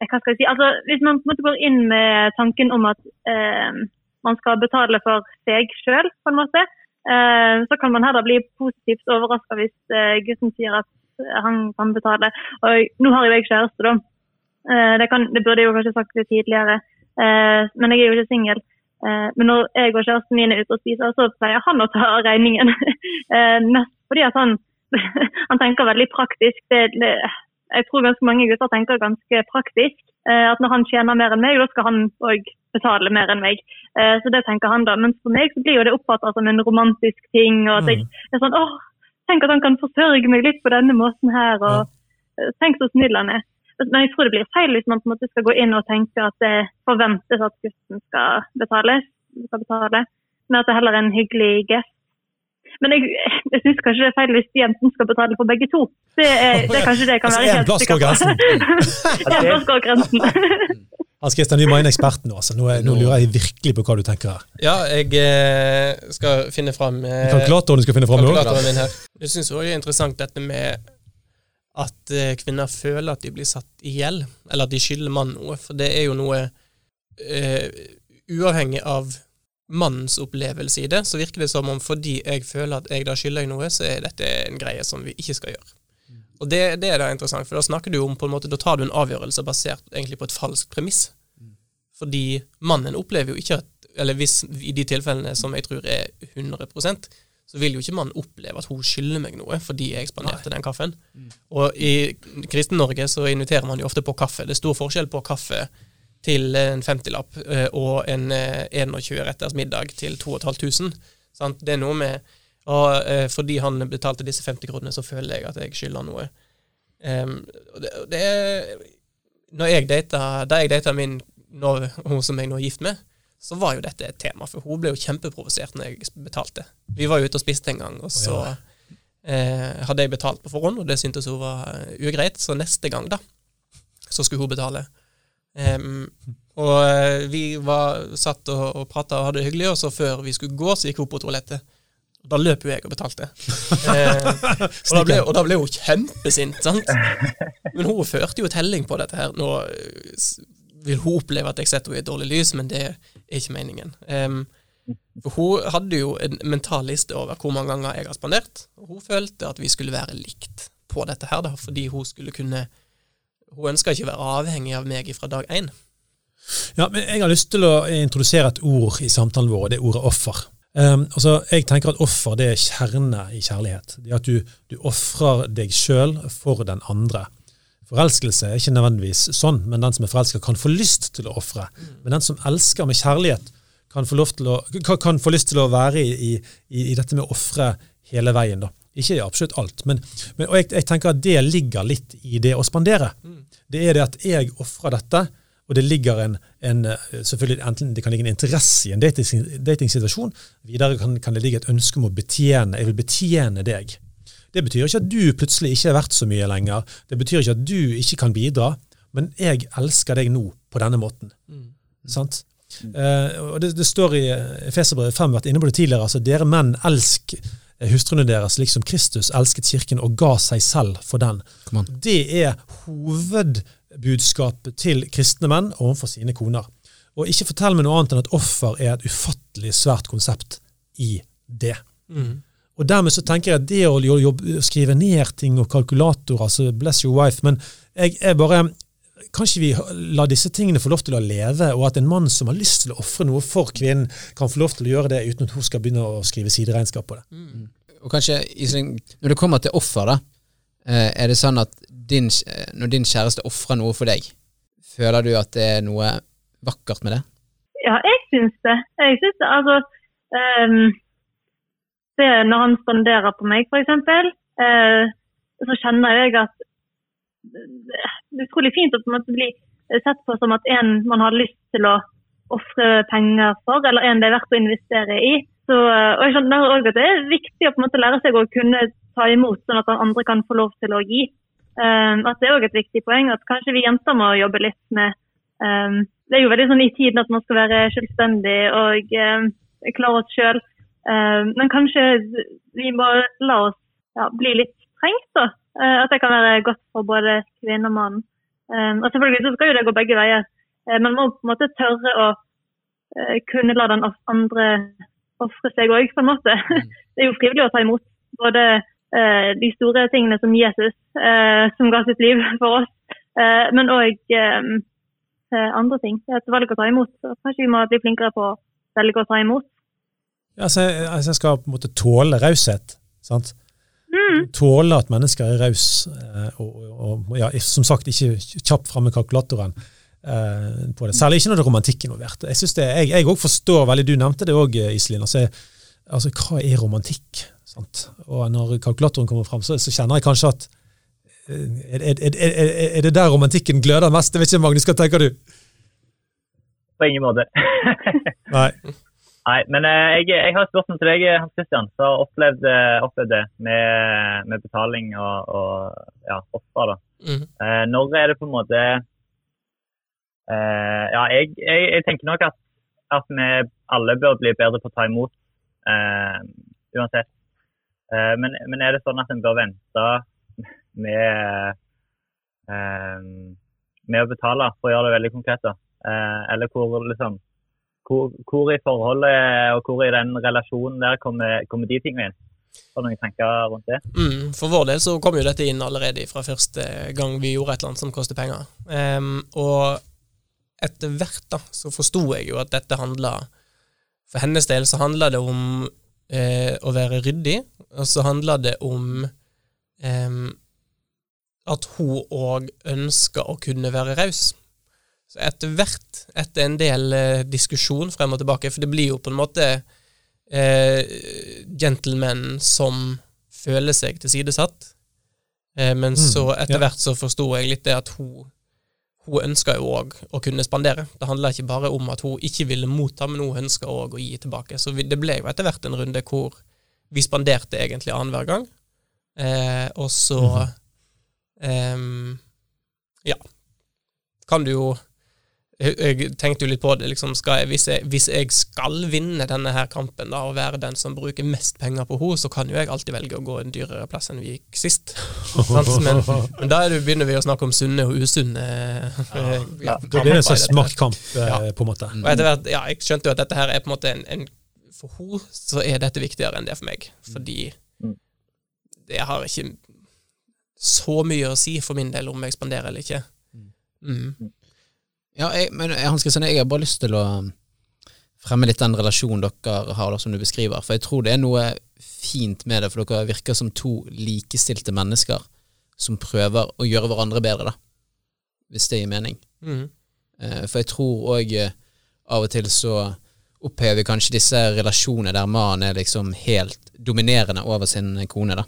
hva skal jeg si, altså Hvis man på en går inn med tanken om at eh, man skal betale for seg sjøl, på en måte, eh, så kan man heller bli positivt overraska hvis eh, gutten sier at han kan betale. Og nå har jeg kjæreste, da. Eh, det, kan, det, burde jeg jo kanskje sagt litt tidligere, eh, men jeg er jo ikke singel. Eh, men når jeg og kjæresten min er ute og spiser, så pleier han å ta regningen. Mest fordi at han, han tenker veldig praktisk. Det, det, jeg tror ganske mange gutter tenker ganske praktisk. At når han tjener mer enn meg, da skal han òg betale mer enn meg. Så det tenker han da. Mens for meg så blir jo det oppfattet som en romantisk ting. og at jeg mm. er sånn, åh, Tenk at han kan forsørge meg litt på denne måten her. og ja. Eh, tenk så snill han er. Men jeg tror det blir feil hvis man på en måte skal gå inn og tenke at det forventes at gutten skal betale. Skal betale men at det heller er en hyggelig gest. Men jeg, jeg syns kanskje det er feil hvis jenten skal betale for begge to. Det er, det er kanskje det kan altså, være helt grensen. på. En plass går grensen. Hans Christian, du må inn eksperten nå. Altså. Nå, nå, lurer jeg virkelig på hva du tenker her. Ja, jeg eh, skal finne fram eh, Kalkulatoren du skal finne fram nå. min. Jeg syns òg det er interessant dette med at eh, kvinner føler at de blir satt i gjeld, eller at de skylder mannen noe. For det er jo noe eh, Uavhengig av mannens opplevelse i det, så virker det som om fordi jeg føler at jeg da skylder jeg noe, så er dette en greie som vi ikke skal gjøre. Og det, det er da interessant, for da snakker du om på en måte, da tar du en avgjørelse basert egentlig på et falskt premiss. Fordi mannen opplever jo ikke at Eller hvis i de tilfellene som jeg tror er 100 så vil jo ikke mannen oppleve at hun skylder meg noe fordi jeg spanderte den kaffen. Og i Kristen-Norge så inviterer man jo ofte på kaffe. Det er stor forskjell på kaffe til en 50-lapp eh, og en eh, 21-retters middag til 2500. Sant? Det er noe med og, eh, Fordi han betalte disse 50 kronene, så føler jeg at jeg skylder noe. Um, det, det er når jeg data, Da jeg data min når, hun som jeg nå er gift med, så var jo dette et tema, for hun ble jo kjempeprovosert når jeg betalte. Vi var jo ute og spiste en gang, og så eh, hadde jeg betalt på forhånd, og det syntes hun var eh, ugreit, så neste gang, da, så skulle hun betale. Um, og eh, vi var satt og, og prata og hadde det hyggelig, og så før vi skulle gå, så gikk hun på toalettet. Da løp jo jeg og betalte. Eh, og, da ble, og da ble hun kjempesint, sant. Men hun førte jo telling på dette her. Nå eh, vil hun oppleve at jeg setter henne i et dårlig lys, men det er ikke meningen. Em, for hun hadde jo en mental liste over hvor mange ganger jeg har spandert, og hun følte at vi skulle være likt på dette her, da, fordi hun skulle kunne Hun ønska ikke å være avhengig av meg fra dag én. Ja, men Jeg har lyst til å introdusere et ord i samtalen vår, og det er ordet offer. Um, altså, jeg tenker at Offer det er kjerne i kjærlighet. Det er At du, du ofrer deg sjøl for den andre. Forelskelse er ikke nødvendigvis sånn, men den som er forelska, kan få lyst til å ofre. Men den som elsker med kjærlighet, kan få, å, kan, få lyst til å være i, i, i dette med å ofre hele veien. da. Ikke i absolutt alt, men, men og jeg, jeg tenker at det ligger litt i det å spandere. Det er det at jeg ofrer dette, og det ligger en, en eh, selvfølgelig enten det kan ligge en interesse i en dating- datingsituasjon, videre kan, kan det ligge et ønske om å betjene, jeg vil betjene deg. Det betyr ikke at du plutselig ikke er verdt så mye lenger, det betyr ikke at du ikke kan bidra, men jeg elsker deg nå på denne måten. Sant? Eh, og det, det står i Feserbrevet 5, vært inne på det tidligere, altså dere menn elsk eh, hustruene deres liksom Kristus elsket kirken og ga seg selv for den. Det er hovedbudskapet til kristne menn overfor sine koner. Og ikke fortell meg noe annet enn at offer er et ufattelig svært konsept i det. Og dermed så tenker jeg at det å jobbe, skrive ned ting og kalkulatorer, altså bless your wife, men jeg er bare kan ikke vi la disse tingene få lov til å leve, og at en mann som har lyst til å ofre noe for kvinnen, kan få lov til å gjøre det uten at hun skal begynne å skrive sideregnskap på det? Og kanskje, Isling, når det kommer til offer, da, er det sånn at din, eh, når din kjæreste ofrer noe for deg, føler du at det er noe vakkert med det? Ja, jeg syns det. Jeg syns det. Altså um, det Når han spanderer på meg, f.eks., uh, så kjenner jeg at det er utrolig fint å på en bli sett på som at en man har lyst til å ofre penger for, eller en det er verdt å investere i. Så, eh, og jeg skjønner også at Det er viktig å på en måte lære seg å kunne ta imot, sånn at andre kan få lov til å gi. Um, at Det er også et viktig poeng at kanskje vi jenter må jobbe litt med um, Det er jo veldig sånn i tiden at man skal være selvstendig og klare oss sjøl. Men kanskje vi må la oss ja, bli litt strengt, da. Uh, at det kan være godt for både kvinne og mann. Um, og selvfølgelig så skal jo det gå begge veier. Uh, man må på en måte tørre å uh, kunne la den andre ofre seg òg, på en måte. det er jo frivillig å ta imot både de store tingene som Jesus, uh, som ga sitt liv for oss, uh, men òg andre ting. Et valg å ta imot. Så kanskje vi må bli flinkere på å velge å ta imot. Ja, altså, altså, jeg skal på en måte tåle raushet. sant? Mm. Tåle at mennesker er raus, eh, og, og, og ja, som sagt ikke kjapt framme kalkulatoren eh, på det. Særlig ikke når det er romantikk involvert. Jeg synes det, jeg, også forstår veldig, Du nevnte det òg, Iselin. Altså, altså, hva er romantikk? Sant? Og når kalkulatoren kommer fram, så, så kjenner jeg kanskje at eh, er, er, er, er, det der romantikken gløder mest? Jeg vet ikke, Magnus, hva tenker du? På ingen måte. Nei. Nei, men eh, jeg, jeg har et spørsmål til deg, Hans Christian, som har opplevd, eh, opplevd det med, med betaling og, og ja, offer. da. Mm. Eh, når er det på en måte eh, Ja, jeg, jeg, jeg tenker nok at, at vi alle bør bli bedre på å ta imot, eh, uansett. Eh, men, men er det sånn at en bør vente med, eh, med å betale, for å gjøre det veldig konkret? da? Eh, eller hvor liksom hvor, hvor i forholdet og hvor i den relasjonen der kommer, kommer de tingene inn? Har du noen tanker rundt det? Mm, for vår del så kom jo dette inn allerede fra første gang vi gjorde et eller annet som koster penger. Um, og etter hvert da, så forsto jeg jo at dette handla For hennes del så handla det om eh, å være ryddig, og så handler det om eh, at hun òg ønsker å kunne være raus. Så etter hvert, etter en del eh, diskusjon frem og tilbake, for det blir jo på en måte eh, gentlemen som føler seg tilsidesatt, eh, men så etter ja. hvert så forsto jeg litt det at hun hun ønska jo òg å kunne spandere. Det handla ikke bare om at hun ikke ville motta, men hun ønska òg å gi tilbake. Så det ble jo etter hvert en runde hvor vi spanderte egentlig annenhver gang. Eh, og så em, Ja. Kan du jo jeg, jeg tenkte jo litt på det, liksom, skal jeg, hvis, jeg, hvis jeg skal vinne denne her kampen da, og være den som bruker mest penger på henne, så kan jo jeg alltid velge å gå en dyrere plass enn vi gikk sist. Men, men da er det, begynner vi å snakke om sunne og usunne ja, Ja. Da blir det en sånn smart slags maktkamp, eh, Ja. på en måte. Og etter hvert, ja, jeg skjønte jo at dette her er på en måte en, en For henne så er dette viktigere enn det for meg, fordi jeg det har ikke så mye å si for min del om jeg spanderer eller ikke. Mm. Ja, jeg, men eh, Hans Kristian, jeg har bare lyst til å um, fremme litt den relasjonen dere har, da, som du beskriver. For jeg tror det er noe fint med det, for dere virker som to likestilte mennesker som prøver å gjøre hverandre bedre, da. Hvis det gir mening. Mm. Eh, For jeg tror òg av og til så opphever vi kanskje disse relasjonene der mannen er liksom helt dominerende over sin kone, da.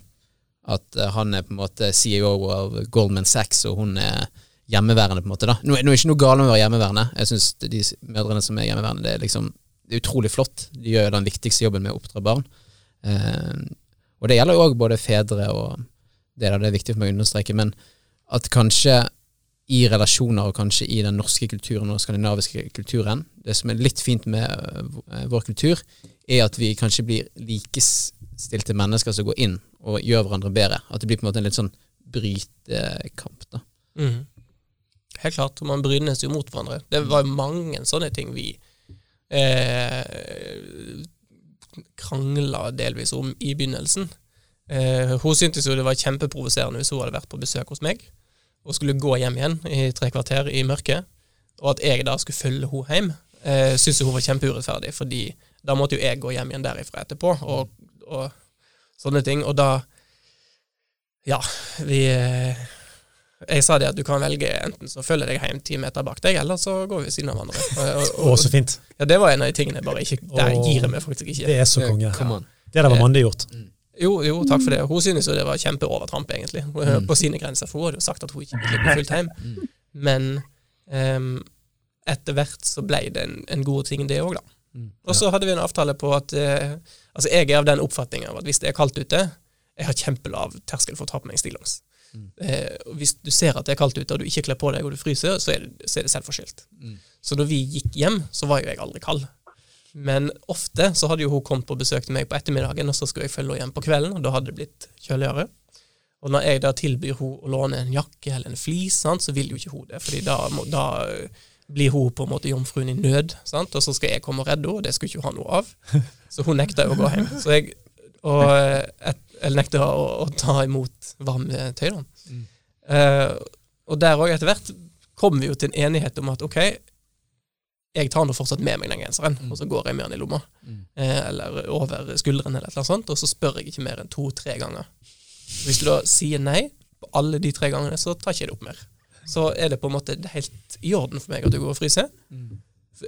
At eh, han er på en måte CEO av Goldman Sachs, og hun er hjemmeværende, på en måte, da. Nå nå er ikke noe galt med å være hjemmeværende. Jeg syns de mødrene som er hjemmeværende, det er liksom det er utrolig flott. De gjør jo den viktigste jobben med å oppdra barn. Eh, og det gjelder jo òg både fedre og det, da, det er viktig for meg å understreke, men at kanskje i relasjoner og kanskje i den norske kulturen og skandinaviske kulturen. Det som er litt fint med øh, vår kultur, er at vi kanskje blir likestilte mennesker som går inn og gjør hverandre bedre. At det blir på en måte en litt sånn brytekamp. da. Mm. Helt klart. Man brynes jo mot hverandre. Det var mange sånne ting vi eh, krangla delvis om i begynnelsen. Eh, hun syntes jo det var kjempeprovoserende hvis hun hadde vært på besøk hos meg og skulle gå hjem igjen i tre kvarter i mørket, og at jeg da skulle følge henne hjem, eh, syntes hun var kjempeurettferdig, fordi da måtte jo jeg gå hjem igjen derifra etterpå, og, og sånne ting. Og da Ja, vi eh, Jeg sa det at du kan velge enten så følger jeg deg hjem ti meter bak deg, eller så går vi ved siden av hverandre. Og, og, Å, så fint. ja, det var en av de tingene jeg bare ikke Der gir jeg meg faktisk ikke. Det er så konge. Ja. Det der var mandig gjort. Jo, jo, takk for det. Hun synes jo det var kjempeovertramp, egentlig, på sine grenser. For hun hadde jo sagt at hun ikke ville bli fulgt hjem. Men um, etter hvert så ble det en, en god ting, det òg, da. Og så hadde vi en avtale på at uh, Altså, jeg er av den oppfatning at hvis det er kaldt ute Jeg har kjempelav terskel for å ta på meg stillongs. Eh, og hvis du ser at det er kaldt ute, og du ikke kler på deg og du fryser, så er det, så er det selvforskyldt. Så når vi gikk hjem, så var jo jeg aldri kald. Men ofte så hadde jo hun kommet på besøk til meg på ettermiddagen, og så skulle jeg følge henne hjem på kvelden, og da hadde det blitt kjøligere. Og når jeg da tilbyr hun å låne en jakke eller en flis, sant, så vil jo ikke hun det, fordi da, må, da øh, blir hun på en måte jomfruen i nød, sant? og så skal jeg komme og redde henne, og det skulle ikke hun ha noe av. Så hun nekta jo å gå hjem. Så jeg, og, øh, et, eller nekter å, å ta imot varmetøy, Mm. Uh, og der òg, etter hvert, kom vi jo til en enighet om at ok, jeg tar nå fortsatt med meg den genseren, og så går jeg med den i lomma. Eh, eller over skulderen, eller annet sånt, og så spør jeg ikke mer enn to-tre ganger. Hvis du da sier nei på alle de tre gangene, så tar ikke jeg det opp mer. Så er det på en måte helt i orden for meg at du går og fryser.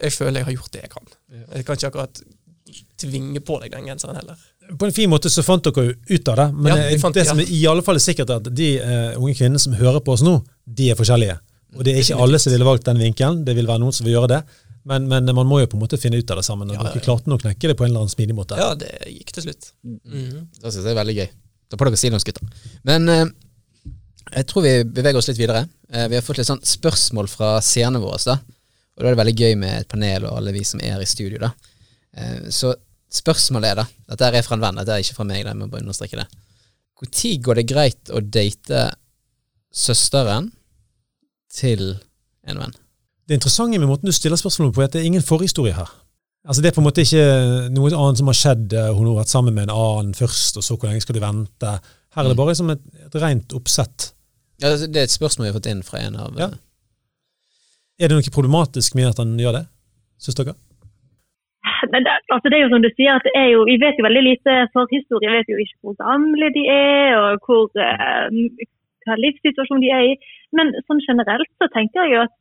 Jeg føler jeg har gjort det jeg kan. Jeg kan ikke akkurat tvinge på deg den genseren heller. På en fin måte så fant dere jo ut av det, men Ja, eh, fant- det som ja. er i alle fall er sikkert, er at de uh, unge kvinnene som hører på oss nå, de er forskjellige. Og det er ikke alle som ville valgt den vinkelen, det vil være noen som vil gjøre det. Men, men man må jo på en måte finne ut av det sammen, og Ja, dere klarte nå å knekke det på en eller annen smidig måte. Ja, det gikk til slutt. Mhm. Det synes jeg er veldig gøy. Da får dere si noe, gutter. Men eh, jeg tror vi beveger oss litt videre. Eh, vi har fått litt sånn spørsmål fra seerne våre. da. Og da er det veldig gøy med et panel og alle vi som er i studio. da. Eh, så spørsmålet er da Dette er fra en venn, dette er ikke fra meg. Da, jeg må bare understreke det. Når går det greit å date søsteren til en venn? Det interessante med måten du stiller spørsmålet på, er at det er ingen forhistorie her. Altså Det er på en måte ikke noe annet som har skjedd. eh, Hun har vært sammen med en annen først, og så hvor lenge skal du vente? Her er det bare som et, et rent oppsett. Ja, altså, det er et spørsmål vi har fått inn fra en av Ja. eh, Er det noe problematisk med at han gjør det, syns dere? Men det, altså det er jo som du sier, at det er jo, vi vet jo veldig lite forhistorie. Vi vet jo ikke hvor gamle de er, og hvor, eh, hva livssituasjon de er i. Men sånn generelt så tenker jeg jo at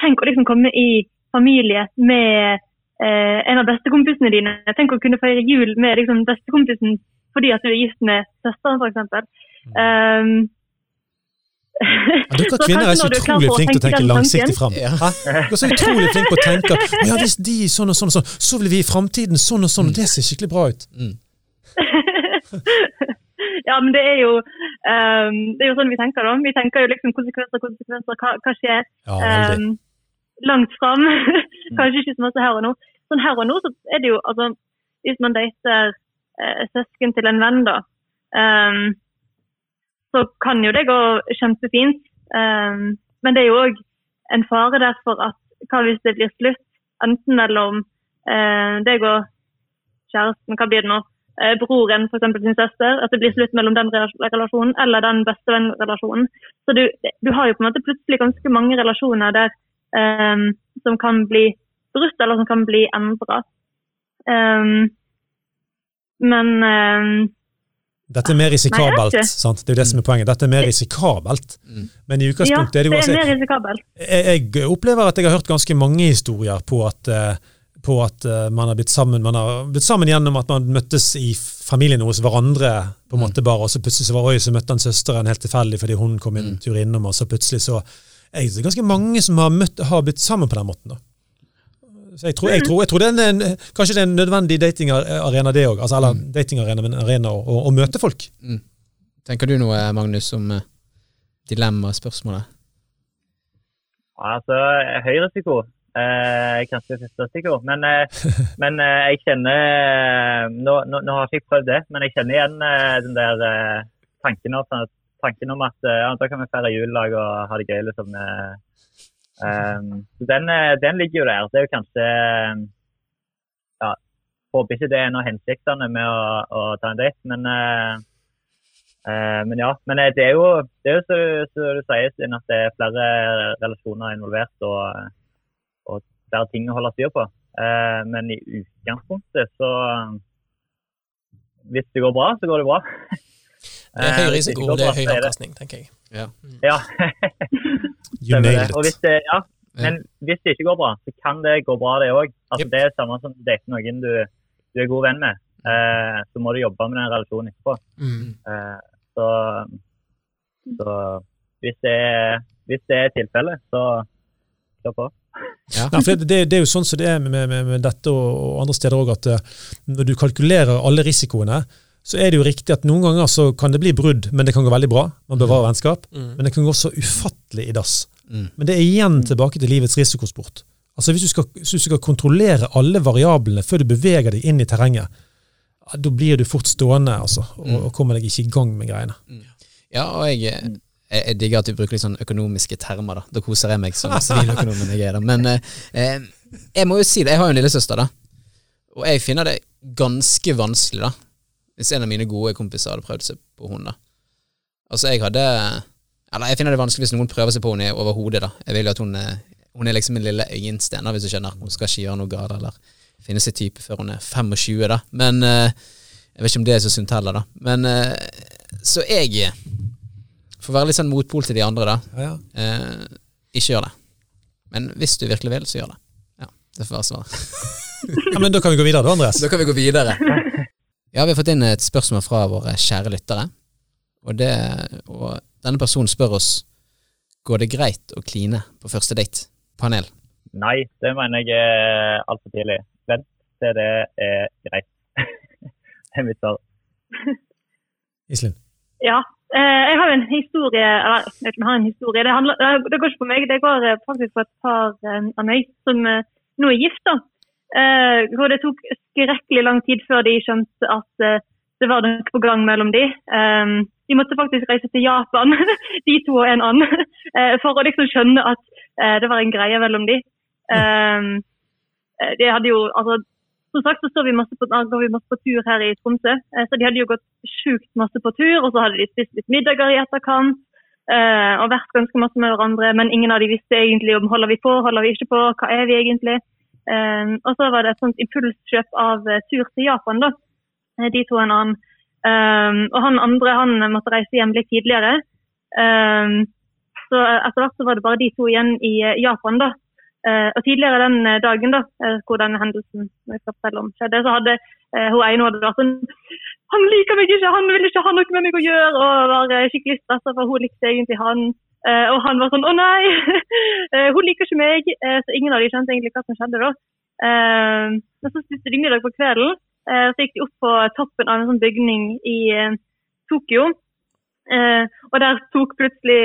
Tenk å liksom komme i familie med eh, en av bestekompisene dine. Tenk å kunne feire jul med liksom, bestekompisen fordi at du er gift med søsteren, f.eks. Um, Ja, dere kvinner er så utrolig flinke til å tenke langsiktig fram. Ja. Dere er så utrolig flinke på å tenke at ja, hvis de sånn og sånn, og sånn, så vil vi i framtiden sånn og sånn, og det ser skikkelig bra ut. Mm. ja, men det er jo um, det er jo sånn vi tenker, da. Vi tenker jo liksom konsekvenser, konsekvenser, hva, hva skjer Ja, um, langt fram. Kanskje ikke så mye her og nå. Sånn her og nå så er det jo altså Hvis man dater eh, søsken til en venn, da, um, så kan jo det gå kjempefint. Um, men det er jo òg en fare der for at hva hvis det blir slutt, enten mellom uh, deg og kjæresten, hva blir det nå? uh, broren eksempel sin søster, at det blir slutt mellom den relasjonen eller den bestevennrelasjonen. Så du, du har jo på en måte plutselig ganske mange relasjoner der um, som kan bli brutt, eller som kan bli endra. men eh, Dette er mer risikabelt. Nei, det er, sant? Det er jo det som er poenget. Dette er mer risikabelt. Mm. Men i ja, utgangspunktet er det jo det er altså, mer risikabelt. jeg, jeg opplever at jeg har hørt ganske mange historier på at, eh, på at eh, man har blitt sammen man har blitt sammen gjennom at man møttes i familien hos hverandre, på en måte bare, og så plutselig så var oi, så møtte han søsteren helt tilfeldig fordi hun kom en tur innom, og så plutselig så jeg, Det er ganske mange som har, møtt, har blitt sammen på den måten. da. Så jeg tror, jeg tror, jeg tror det er en, kanskje det er en nødvendig datingarena, det òg. Altså, eller datingarena, men arena å, å, å møte folk. Tenker du noe, Magnus, om uh, dilemmaspørsmålet? Altså, høy risiko. Eh, kanskje første risiko. Men, eh, men eh, jeg kjenner eh, nå, nå, nå har ikke jeg prøvd det, men jeg kjenner igjen eh, den der eh, tanken, om, tanken om at eh, da kan vi feire julelag og ha det gøy. liksom. eh, eh, så den, eh, den ligger jo der. Det er jo kanskje eh, ja, Håper ikke det er en av hensiktene med å, å ta en date, men eh, men ja, men det er jo, det er jo så, så du sier, Stine, at det er flere relasjoner involvert og, og flere ting å holde styr på. Men i utgangspunktet så Hvis det går bra, så går det bra. Det er høy Eh, risiko, det er høy avkastning, tenker jeg. Ja. You stemmer nailed det. Og it. hvis det, ja, men hvis det ikke går bra, så kan det gå bra, det òg. Altså, Yep. Det er samme som å date noen du, du er god venn med. Eh, så må du jobbe med den relasjonen etterpå. Mm. Eh, så, så hvis det er, hvis det er tilfellet, så kjør på. Ja. Nei, for det, det, det er jo sånn som det er med, med, med dette og, og andre steder òg, at eh, når du kalkulerer alle risikoene, så er det jo riktig at noen ganger så kan det bli brudd, men det kan gå veldig bra. Man bevarer vennskap. Mm. Men det kan gå så ufattelig i dass. Mm. Men det er igjen tilbake til livets risikosport. Altså Hvis du skal, hvis du skal kontrollere alle variablene før du beveger deg inn i terrenget, ja, da blir du fort stående altså, og, og kommer deg ikke i gang med greiene. Ja, og jeg, jeg, jeg digger at du bruker litt sånn økonomiske termer. Da Da koser jeg meg som siviløkonomen jeg er. da. Men eh, eh, jeg må jo si det, jeg har jo en lillesøster, da. Og jeg finner det ganske vanskelig, da. Hvis en av mine gode kompiser hadde prøvd seg på henne da. Altså, jeg hadde Eller jeg finner det vanskelig hvis noen prøver seg på henne overhodet, da. Jeg vil jo at hun er, hun er liksom en lille øyensten, hvis du skjønner. Hun skal ikke gjøre noe galt, eller finne seg type før hun er 25, da. Men eh, jeg vet ikke om det er så sunt heller, da. Men eh, så jeg For å være litt sånn motpol til de andre, da. Ja, ja. Eh, ikke gjør det. Men hvis du virkelig vil, så gjør det. Ja, det får være svaret. ja, Men da kan vi gå videre, da, Andreas. Da kan vi gå videre. Ja, vi har fått inn et spørsmål fra våre kjære lyttere. Og, det, og denne personen spør oss Går det greit å kline på første date. Panel. Nei, det mener jeg er altfor tidlig. Vent til det er greit. det er mitt svar. Iselin. Ja. Eh, jeg har en historie eller, jeg vet ikke om jeg har en historie, det, handler, det går ikke på meg, det går eh, faktisk på et par eh, av meg som nå er gift. da. Eh, hvor det tok skrekkelig lang tid før de skjønte at eh, det var noe på gang mellom de. Eh, de måtte faktisk reise til Japan, de to og en annen, eh, for å liksom skjønne at eh, det var en greie mellom de. Eh, de hadde jo, altså, Som sagt så vi masse på, går vi masse på tur her i Tromsø, så de hadde jo gått sjukt masse på tur. Og så hadde de spist litt middager i etterkant. og vært ganske masse med hverandre, men ingen av de visste egentlig om holder vi på, holder vi ikke på, hva er vi egentlig. Eh, og så var det et sånt impulskjøp av eh, tur til Japan, da. Eh, De to en annen. Eh, og han andre han måtte reise hjem litt tidligere. Eh, så etter hvert så var det bare de to igjen i eh, Japan, da. Eh, og tidligere den eh, dagen da, eh, hvor denne hendelsen jeg skal fortelle om skjedde, så hadde eh, hun ene hadde vært sånn Han liker meg ikke, han vil ikke ha noe med meg å gjøre, og var eh, skikkelig stressa, for hun likte egentlig han. Eh, og han var sånn Å nei, eh, hun liker ikke meg. Eh, så ingen av de skjønte egentlig hva som skjedde da. Men så spiste de middag på kvelden. Så gikk de opp på toppen av en sånn bygning i Tokyo. Og der tok plutselig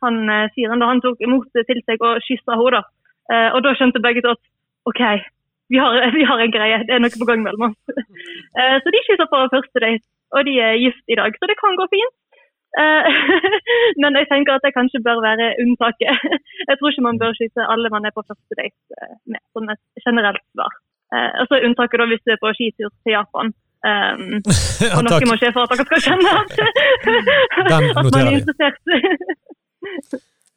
han fyren han tok imot til seg og kyssa henne. og da skjønte begge to at OK, vi har, vi har en greie, det er noe på gang mellom oss. Så de kyssa på første date, og de er gift i dag, så det kan gå fint. Eh, men jeg tenker at det kanskje bør være unntaket. Jeg tror ikke man bør skyte alle man er på første date eh, med, som et generelt svar. Eh, og så unntaket da hvis du er på skitur til Japan. Um, og noe må skje for at dere skal kjenne at, at man er interessert.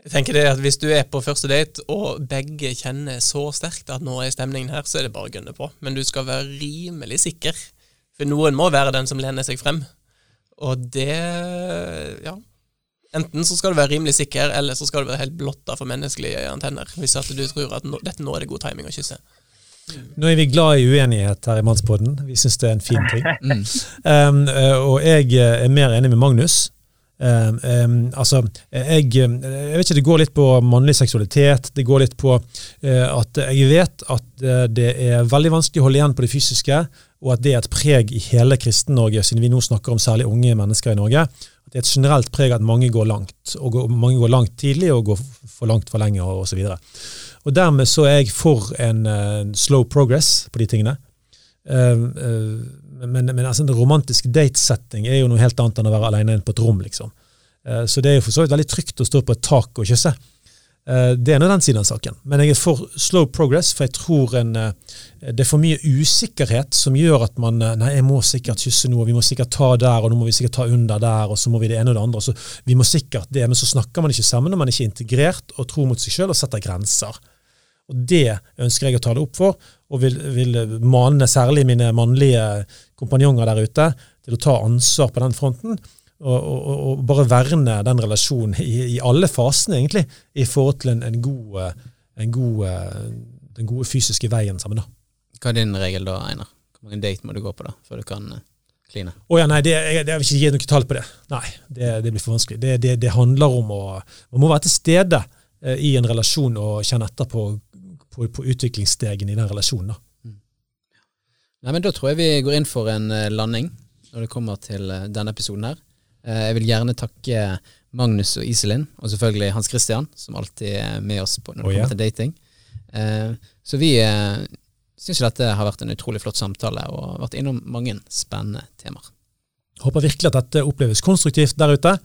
Jeg tenker det at Hvis du er på første date, og begge kjenner så sterkt at nå er stemningen her, så er det bare å gønne på. Men du skal være rimelig sikker. For noen må være den som lener seg frem. Og det Ja. Enten så skal du være rimelig sikker, eller så skal du være helt blotta for menneskelige antenner. Hvis at du tror at nå, dette nå er det god timing å kysse. Nå er vi glad i uenighet her i Mannspodden. Vi syns det er en fin ting. Mm. Um, og jeg eh, er mer enig med Magnus. Um, um, altså, jeg, eh, jeg vet ikke, Det går litt på mannlig seksualitet. Det går litt på uh, at jeg vet at det er veldig vanskelig å holde igjen på det fysiske, og at det er et preg i hele Kristen-Norge, siden vi nå snakker om særlig unge mennesker i Norge. Det er et generelt preg at mange går langt, og går, mange går langt tidlig og går for langt for lenge og osv. Og dermed så er jeg for en uh, slow progress på de tingene. Uh, uh, men, men altså, en romantisk datesetting er jo noe helt annet enn å være alene inne på et rom. liksom. Så det er jo for så vidt veldig trygt å stå på et tak og kysse. Eh, det er nå den siden av saken. Men jeg er for slow progress, for jeg tror en, eh, det er for mye usikkerhet som gjør at man eh, Nei, jeg må sikkert kysse noe, vi må sikkert ta der, og nå må vi sikkert ta under der, og så må vi det ene og det andre. Så vi må sikkert det, Men så snakker man ikke sammen, og man er ikke integrert og tror mot seg sjøl og setter grenser. Og Det ønsker jeg å ta det opp for, og vil, vil mane særlig mine mannlige kompanjonger der ute til å ta ansvar på den fronten. Og, og, og- bare verne den relasjonen i, i alle fasene, egentlig, i forhold til en, en god, eh, en god eh, den gode fysiske veien sammen. da. Hva er din regel da, Einar? Hvor mange date må du gå på da, før du kan eh, kline? Å ja, nei, det, jeg, jeg vil ikke gi noe tall på det. Nei, det, det blir for vanskelig. Det, det, det handler om å Man må være til stede eh, i en relasjon og kjenne etter på, på, på utviklingsstegene i den relasjonen. da. Nei, men Da tror jeg vi går inn for en landing når det kommer til denne episoden her. Eh, Jeg vil gjerne takke Magnus og Iselin, og selvfølgelig Hans Christian, som alltid er med oss på når det Å, ja. kommer til dating. Eh, Så vi eh, syns dette har vært en utrolig flott samtale, og vært innom mange spennende temaer. Håper virkelig at dette oppleves konstruktivt der ute.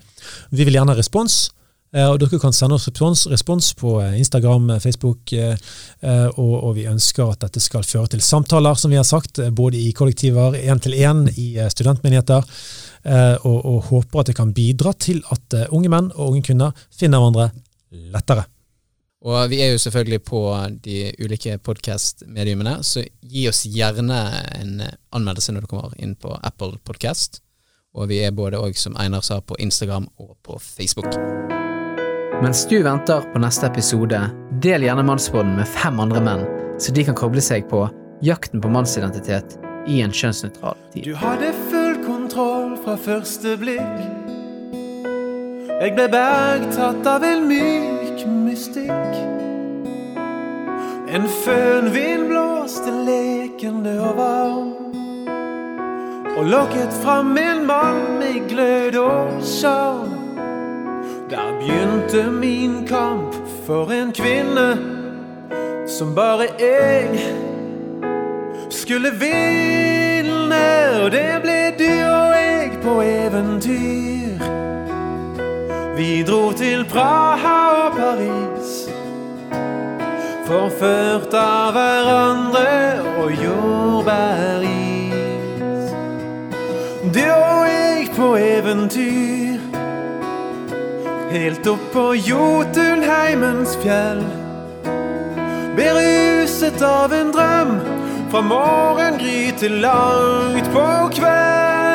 Vi vil gjerne ha respons. Og dere kan sende oss respons, respons på Instagram, Facebook, og, og vi ønsker at dette skal føre til samtaler, som vi har sagt, både i kollektiver, én til én, i studentmenigheter, og, og håper at det kan bidra til at eh, unge menn og unge kvinner finner hverandre lettere. Og vi er jo selvfølgelig på de ulike podkast-mediumene, så gi oss gjerne en eh, anmeldelse når du kommer inn på Apple Podcast. Og vi er både òg, som Einar sa, på Instagram og på Facebook. Mens du venter på neste episode, del gjerne Mannsbåten med fem andre menn, så de kan koble seg på jakten på mannsidentitet i en kjønnsnøytral tid. Kontroll fra første blikk. Jeg ble bergtatt av en myk mystikk. En fønvind blåste lekende og varm. Og lokket fram en mann med glød og sjarm. Der begynte min kamp for en kvinne som bare jeg skulle vinne, og det ble du og jeg på eventyr. Vi dro til Praha og Paris Forført av hverandre og jordbæris. Du og jeg på eventyr. Helt opp på Jotunheimens fjell. Beruset av en drøm fra morgengry til langt på kveld.